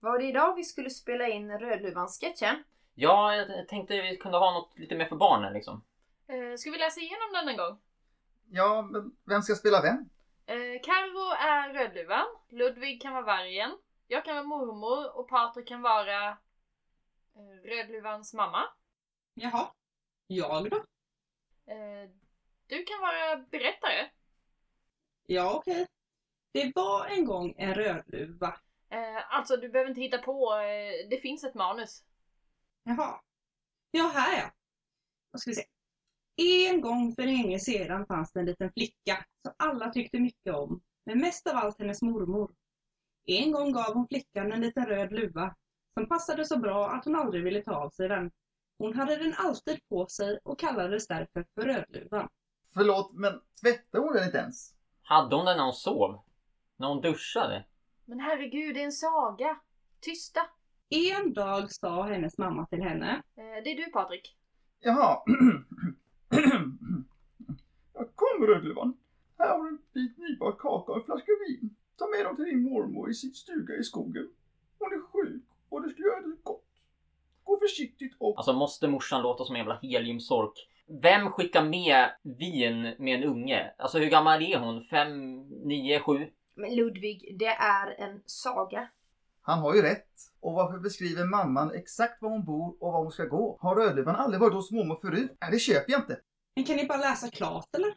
Var det idag vi skulle spela in Rödluvan-sketchen? Ja, jag tänkte vi kunde ha något lite mer för barnen liksom. Eh, ska vi läsa igenom den en gång? Ja, men vem ska spela vem? Eh, Carro är Rödluvan, Ludvig kan vara vargen, jag kan vara mormor och Patrik kan vara eh, Rödluvans mamma. Jaha. Jag då? Eh, du kan vara berättare. Ja, okej. Det var en gång en rödluva. Eh, alltså du behöver inte hitta på, eh, det finns ett manus. Jaha. Ja, här ja. Då ska vi se. En gång för länge sedan fanns det en liten flicka som alla tyckte mycket om, men mest av allt hennes mormor. En gång gav hon flickan en liten röd luva som passade så bra att hon aldrig ville ta av sig den. Hon hade den alltid på sig och kallades därför för Rödluvan. Förlåt, men tvättade hon den inte ens? Hade hon den när hon sov? När hon duschade? Men herregud, det är en saga! Tysta! En dag sa hennes mamma till henne. Eh, det är du Patrik. Jaha. ja, kom Rödluvan. Här har du en bit nybakt kaka och en flaska vin. Ta med dem till din mormor i sin stuga i skogen. Hon är sjuk och det skulle göra dig gott. Gå försiktigt och... Alltså måste morsan låta som en jävla heliumsork? Vem skickar med vin med en unge? Alltså hur gammal är hon? Fem, nio, sju? Men Ludvig, det är en saga. Han har ju rätt. Och varför beskriver mamman exakt var hon bor och var hon ska gå? Har Rödluvan aldrig varit hos mormor förut? Nej, det köper jag inte. Men kan ni bara läsa klart eller?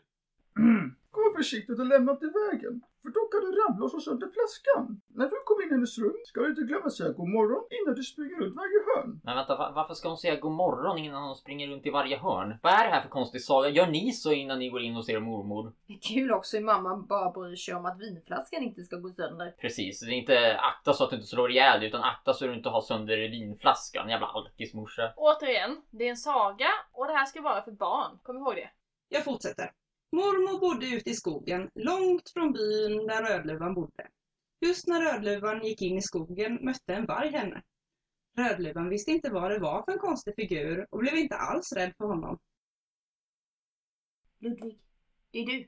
Försiktigt och lämna inte vägen. För då kan du ramla och slå sönder flaskan. När du kommer in i hennes rum ska du inte glömma säga god morgon innan du springer runt varje hörn. Men vänta, va- varför ska hon säga god morgon innan hon springer runt i varje hörn? Vad är det här för konstig saga? Gör ni så innan ni går in hos er mormor? Det är kul också hur mamma bara bryr sig om att vinflaskan inte ska gå sönder. Precis, det är inte akta så att du inte slår ihjäl dig utan akta så att du inte har sönder vinflaskan. Jävla alkismorsa. Återigen, det är en saga och det här ska vara för barn. Kom ihåg det. Jag fortsätter. Mormor bodde ute i skogen, långt från byn där Rödluvan bodde. Just när Rödluvan gick in i skogen mötte en varg henne. Rödluvan visste inte vad det var för en konstig figur och blev inte alls rädd för honom. Ludvig, det är du.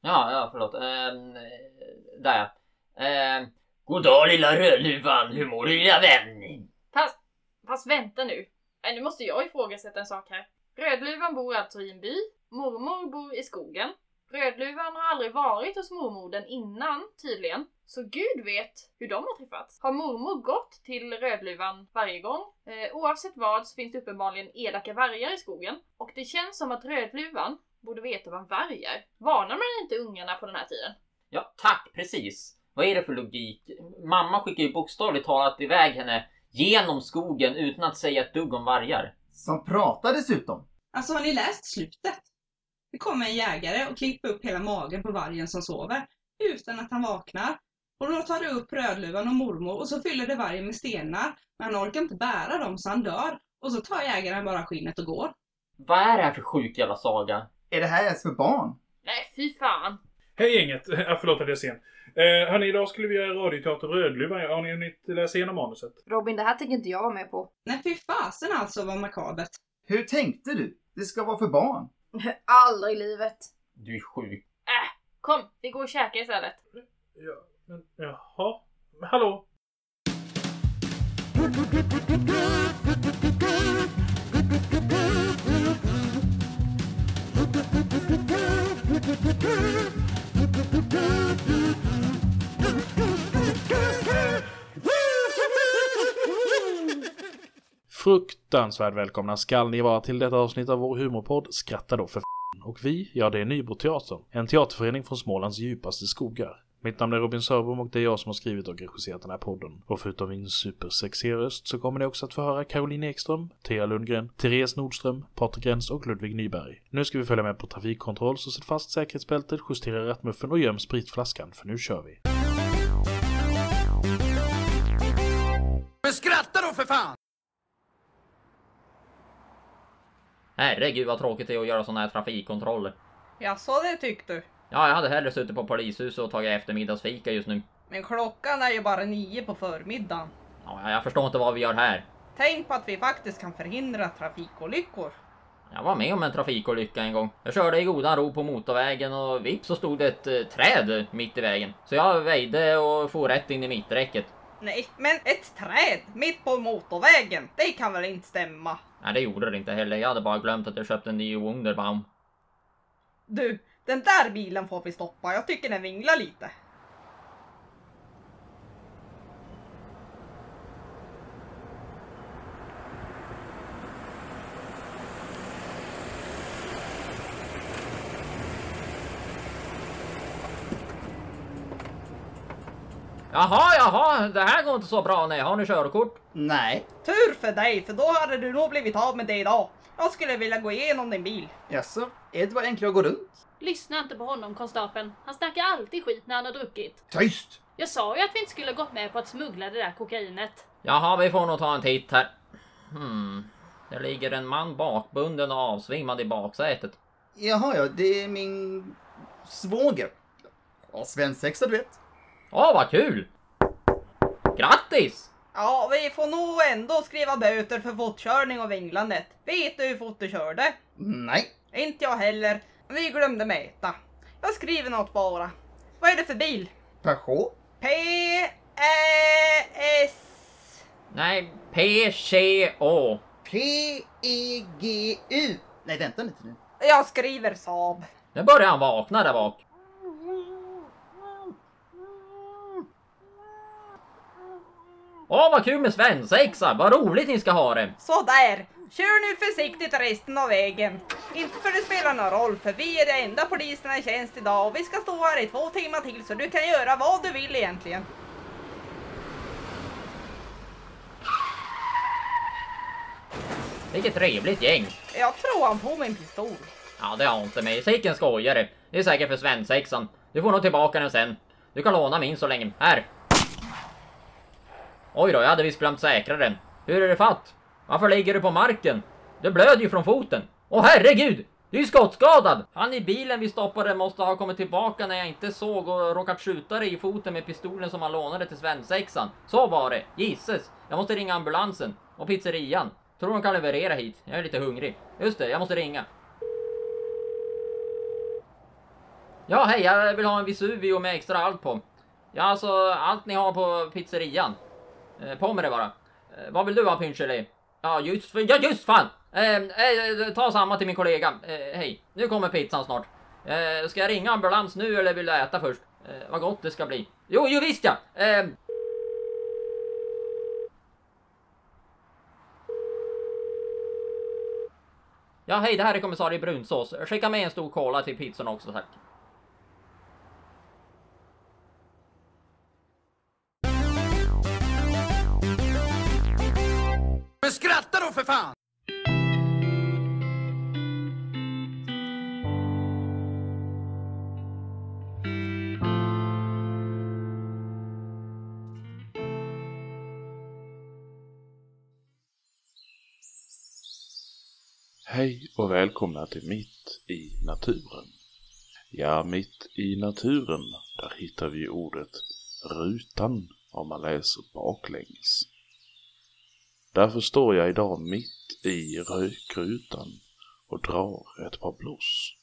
Ja, ja förlåt. Ehm, eh, där ja. Ehm, God dag lilla Rödluvan, hur mår du lilla vän? Fast, fast vänta nu. Nu måste jag ifrågasätta en sak här. Rödluvan bor alltså i en by. Mormor bor i skogen. Rödluvan har aldrig varit hos mormodern innan, tydligen. Så gud vet hur de har träffats. Har mormor gått till Rödluvan varje gång? Eh, oavsett vad så finns det uppenbarligen elaka vargar i skogen. Och det känns som att Rödluvan borde veta vad en varg är. Varnar man inte ungarna på den här tiden? Ja, tack, precis. Vad är det för logik? Mamma skickar ju bokstavligt talat iväg henne genom skogen utan att säga ett dugg om vargar. Som pratar dessutom. Alltså har ni läst slutet? Det kommer en jägare och klipper upp hela magen på vargen som sover utan att han vaknar. Och då tar det upp Rödluvan och mormor och så fyller det vargen med stenar. Men han orkar inte bära dem så han dör. Och så tar jägaren bara skinnet och går. Vad är det här för sjuk jävla saga? Är det här ens för barn? Nej, fy fan. Hej gänget! Ja, förlåt att jag är sen. Eh, hörni, idag skulle vi göra radioteater Rödluvan. Har ni hunnit läsa igenom manuset? Robin, det här tänker inte jag vara med på. Nej fy fasen alltså vad makabert. Hur tänkte du? Det ska vara för barn. Aldrig i livet. Du är sjuk. Äh, kom, vi går och käkar istället. Ja, men jaha. Men hallå? Fruktansvärt välkomna skall ni vara till detta avsnitt av vår humorpodd Skratta då för f***. Och vi, ja det är Nybroteatern, en teaterförening från Smålands djupaste skogar. Mitt namn är Robin Sörbom och det är jag som har skrivit och regisserat den här podden. Och förutom min supersexiga röst så kommer ni också att få höra Caroline Ekström, Thea Lundgren, Therese Nordström, Patrik Gräns och Ludvig Nyberg. Nu ska vi följa med på trafikkontroll så sätt fast säkerhetsbältet, justera rattmuffen och göm spritflaskan för nu kör vi. Men skratta då för fan! Herregud vad tråkigt det är att göra såna här trafikkontroller. Jaså, det tyckte du? Ja, jag hade hellre suttit på polishuset och tagit eftermiddagsfika just nu. Men klockan är ju bara nio på förmiddagen. Ja, jag förstår inte vad vi gör här. Tänk på att vi faktiskt kan förhindra trafikolyckor. Jag var med om en trafikolycka en gång. Jag körde i godan ro på motorvägen och vips så stod det ett eh, träd mitt i vägen. Så jag väjde och for rätt in i mitträcket. Nej, men ett träd mitt på motorvägen, det kan väl inte stämma? Nej, det gjorde det inte heller. Jag hade bara glömt att jag köpte en ny Wunderbaum. Du, den där bilen får vi stoppa. Jag tycker den vinglar lite. Jaha, jaha, det här går inte så bra. Nej, har ni körkort? Nej. Tur för dig, för då hade du nog blivit av med det idag. Jag skulle vilja gå igenom din bil. Jaså, är det bara enklare att gå runt? Lyssna inte på honom, konstapeln. Han snackar alltid skit när han har druckit. Tyst! Jag sa ju att vi inte skulle gått med på att smuggla det där kokainet. Jaha, vi får nog ta en titt här. Hmm. Det ligger en man bakbunden och avsvimmad i baksätet. Jaha, ja, det är min svåger. Ja, svensexa du vet. Åh, vad kul! Grattis! Ja, vi får nog ändå skriva böter för fortkörning och vinglandet. Vet du hur fort du körde? Nej. Inte jag heller. Vi glömde mäta. Jag skriver något bara. Vad är det för bil? Peugeot? P... Ä... S... Nej, P-C-O. P-E-G-U. Nej, vänta lite nu. Jag skriver Saab. Nu börjar han vakna där bak. Åh, vad kul med svensexa! Vad roligt ni ska ha det! Sådär. Kör nu försiktigt resten av vägen. Inte för det spelar någon roll, för vi är de enda poliserna i tjänst idag och vi ska stå här i två timmar till så du kan göra vad du vill egentligen. Vilket trevligt gäng! Jag tror han får min pistol. Ja, det har hon inte med. Sicken skojare. Det är säkert för svensexan. Du får nog tillbaka den sen. Du kan låna min så länge. Här! Oj då, jag hade visst glömt säkra den. Hur är det fatt? Varför ligger du på marken? Du blöder ju från foten. Åh herregud! Du är ju skottskadad! Han i bilen vi stoppade måste ha kommit tillbaka när jag inte såg och råkat skjuta dig i foten med pistolen som han lånade till svensexan. Så var det. Gisses! Jag måste ringa ambulansen. Och pizzerian. Tror de kan leverera hit. Jag är lite hungrig. Just det, jag måste ringa. Ja, hej, jag vill ha en Vesuvio med extra allt på. Ja, alltså allt ni har på pizzerian. Eh, på med det bara. Eh, vad vill du ha Pincheli? Ja, just, ja, just fan! Eh, eh, eh, ta samma till min kollega. Eh, hej, nu kommer pizzan snart. Eh, ska jag ringa ambulans nu eller vill du äta först? Eh, vad gott det ska bli. Jo, jo visst ja! Eh, Ja, hej, det här är kommissarie Brunsås. Skicka med en stor cola till pizzan också, tack. Men skratta då för fan! Hej och välkomna till Mitt i naturen. Ja, mitt i naturen, där hittar vi ordet rutan om man läser baklänges. Därför står jag idag mitt i rökrutan och drar ett par bloss.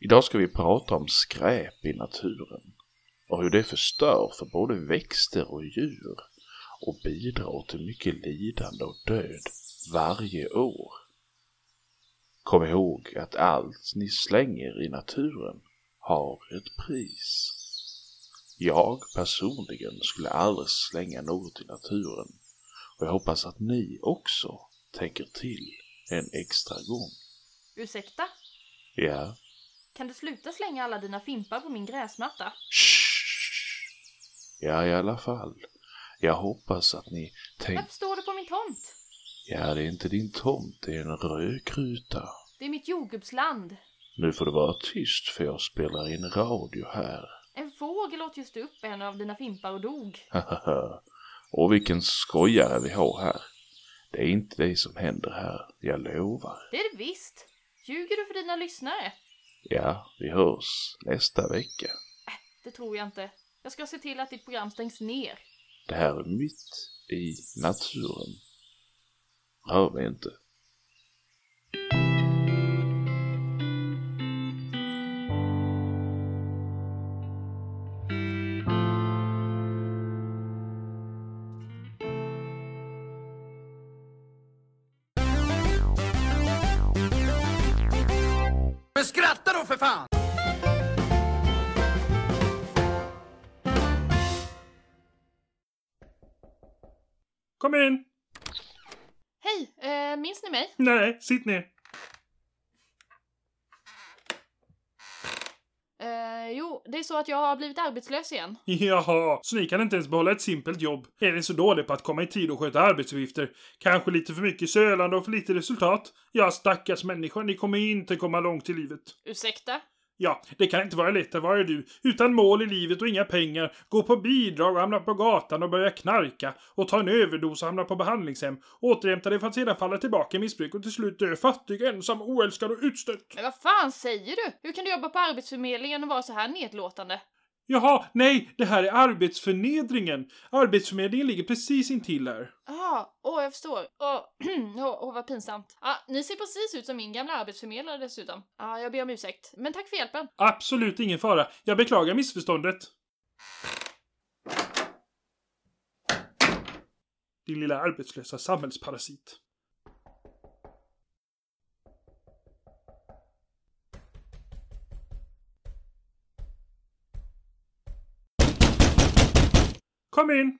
Idag ska vi prata om skräp i naturen och hur det förstör för både växter och djur och bidrar till mycket lidande och död varje år. Kom ihåg att allt ni slänger i naturen har ett pris. Jag personligen skulle aldrig slänga något i naturen och jag hoppas att ni också tänker till en extra gång. Ursäkta? Ja? Kan du sluta slänga alla dina fimpar på min gräsmatta? Shh. Ja, i alla fall. Jag hoppas att ni tänker... Varför står du på min tomt? Ja, det är inte din tomt, det är en rökruta. Det är mitt jordgubbsland. Nu får du vara tyst för jag spelar in radio här. En fågel åt just upp en av dina fimpar och dog. Och vilken skojare vi har här. Det är inte det som händer här, jag lovar. Det är det visst. Ljuger du för dina lyssnare? Ja, vi hörs nästa vecka. Det tror jag inte. Jag ska se till att ditt program stängs ner. Det här är mitt i naturen. Rör mig inte. Skratta då för fan! Kom in! Hej, eh, minns ni mig? Nej, sitt ner. Eh, jo, det är så att jag har blivit arbetslös igen. Jaha, så ni kan inte ens behålla ett simpelt jobb? Är ni så dåliga på att komma i tid och sköta arbetsuppgifter? Kanske lite för mycket sölande och för lite resultat? Ja, stackars människor, ni kommer inte komma långt i livet. Ursäkta? Ja, det kan inte vara lätt att vara du, utan mål i livet och inga pengar, gå på bidrag och hamna på gatan och börja knarka, och ta en överdos och hamna på behandlingshem, återhämta dig för att sedan falla tillbaka i missbruk och till slut dö fattig, ensam, oälskad och utstött. Men vad fan säger du? Hur kan du jobba på Arbetsförmedlingen och vara så här nedlåtande? Jaha, nej, det här är arbetsförnedringen. Arbetsförmedlingen ligger precis intill här. Jaha, åh jag förstår. Åh, åh, åh vad pinsamt. Ah, ni ser precis ut som min gamla arbetsförmedlare dessutom. Ja, ah, jag ber om ursäkt. Men tack för hjälpen. Absolut ingen fara. Jag beklagar missförståndet. Din lilla arbetslösa samhällsparasit. Kom in!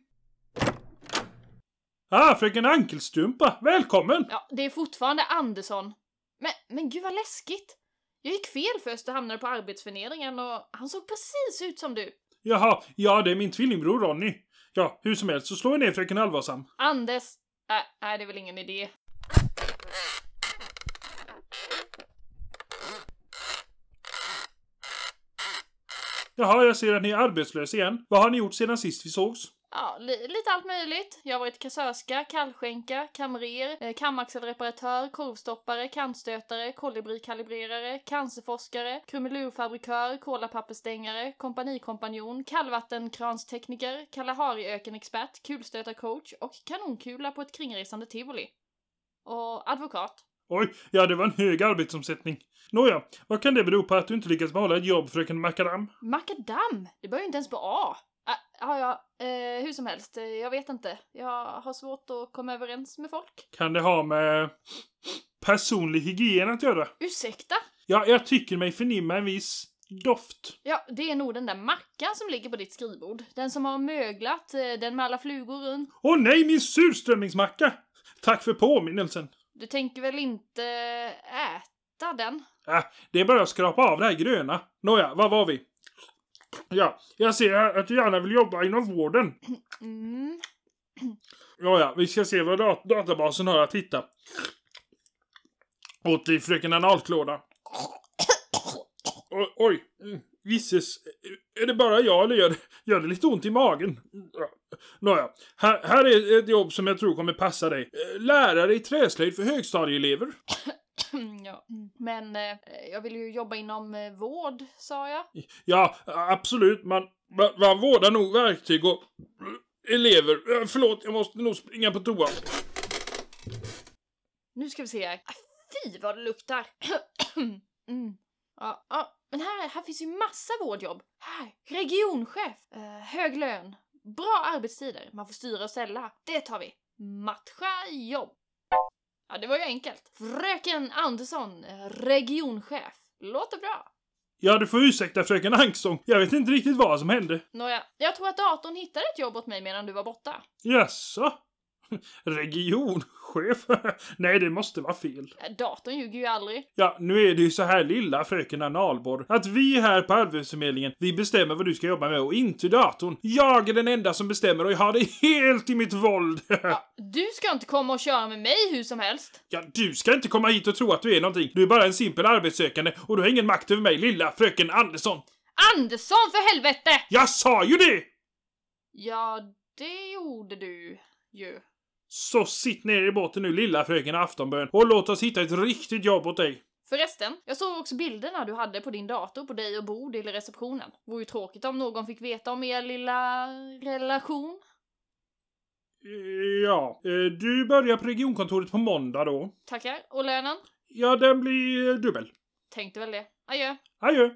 Ah, fröken Ankelstrumpa! Välkommen! Ja, det är fortfarande Andersson. Men, men gud vad läskigt! Jag gick fel först och hamnade på Arbetsförnedringen och han såg precis ut som du. Jaha, ja det är min tvillingbror Ronny. Ja, hur som helst så slår jag ner fröken Allvarsam. Anders! Nej, äh, det är väl ingen idé. Jaha, jag ser att ni är arbetslös igen. Vad har ni gjort sedan sist vi sågs? Ja, li lite allt möjligt. Jag har varit kassörska, kallskänka, kamrer, eh, kamaxelreparatör, korvstoppare, kantstötare, kolibrikalibrerare, cancerforskare, krumelurfabrikör, kolapappersstängare, kompanikompanjon, kallvattenkranstekniker, Kalahariökenexpert, kulstötarcoach och kanonkula på ett kringresande tivoli. Och advokat. Oj, ja det var en hög arbetsomsättning. Nåja, vad kan det bero på att du inte lyckats behålla ett jobb, fröken Macadam? Makadam! Det börjar ju inte ens på A. Ja, ja, eh, hur som helst, eh, jag vet inte. Jag har svårt att komma överens med folk. Kan det ha med personlig hygien att göra? Ursäkta? Ja, jag tycker mig förnimma en viss doft. Ja, det är nog den där mackan som ligger på ditt skrivbord. Den som har möglat, eh, den med alla flugor runt. Åh nej, min surströmmingsmacka! Tack för påminnelsen. Du tänker väl inte äta den? Äh, det är bara att skrapa av det här gröna. Nåja, vad var vi? Ja, jag ser att du gärna vill jobba inom vården. Mm. Ja, ja, vi ska se vad dat databasen har att hitta. Åt dig fröken analklåda. O oj, mm, visses. Är det bara jag eller gör, gör det lite ont i magen? Ja. Nåja, här, här är ett jobb som jag tror kommer passa dig. Lärare i träslöjd för högstadieelever. ja, men eh, jag vill ju jobba inom eh, vård, sa jag. Ja, absolut. Man, man, man vårdar nog verktyg och eh, elever. Förlåt, jag måste nog springa på toa. Nu ska vi se här. Ah, Fy vad det luktar! mm. ja, ja, men här, här finns ju massa vårdjobb. Här, regionchef, eh, hög lön, bra arbetstider, man får styra och ställa. Det tar vi. Matcha jobb. Ja, det var ju enkelt. Fröken Andersson, eh, regionchef. Låter bra. Ja, du får ursäkta fröken Angsång. Jag vet inte riktigt vad som hände. Nåja, jag tror att datorn hittade ett jobb åt mig medan du var borta. Jaså? Regionchef? Nej, det måste vara fel. Datorn ljuger ju aldrig. Ja, nu är det ju så här lilla fröken Analborg. Att vi här på Arbetsförmedlingen, vi bestämmer vad du ska jobba med och inte datorn. Jag är den enda som bestämmer och jag har det helt i mitt våld. Ja, du ska inte komma och köra med mig hur som helst. Ja, du ska inte komma hit och tro att du är någonting. Du är bara en simpel arbetssökande och du har ingen makt över mig, lilla fröken Andersson. Andersson för helvete! Jag sa ju det! Ja, det gjorde du ju. Så sitt ner i båten nu, lilla fröken Aftonbön, och låt oss hitta ett riktigt jobb åt dig. Förresten, jag såg också bilderna du hade på din dator på dig och Bodil i receptionen. Vore ju tråkigt om någon fick veta om er lilla relation. Ja, eh, du börjar på regionkontoret på måndag då. Tackar. Och lönen? Ja, den blir eh, dubbel. Tänkte väl det. Adjö. Adjö.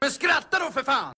Men skratta då för fan!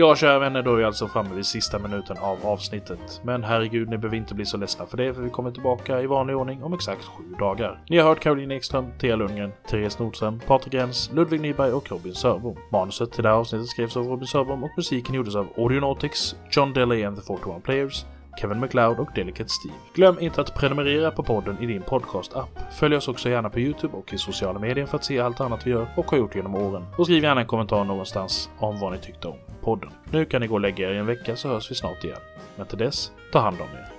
Ja, kära vänner, då är vi alltså framme vid sista minuten av avsnittet. Men herregud, ni behöver inte bli så ledsna för det, för vi kommer tillbaka i vanlig ordning om exakt sju dagar. Ni har hört Caroline Ekström, Thea Lundgren, Therese Nordström, Patrik Gräns, Ludvig Nyberg och Robin Sörbom. Manuset till det här avsnittet skrevs av Robin Sörbom och musiken gjordes av Audionautics, John Delay and the 41 Players, Kevin McLeod och Delicate Steve. Glöm inte att prenumerera på podden i din podcast-app. Följ oss också gärna på Youtube och i sociala medier för att se allt annat vi gör och har gjort genom åren. Och skriv gärna en kommentar någonstans om vad ni tyckte om podden. Nu kan ni gå och lägga er i en vecka så hörs vi snart igen. Men till dess, ta hand om er.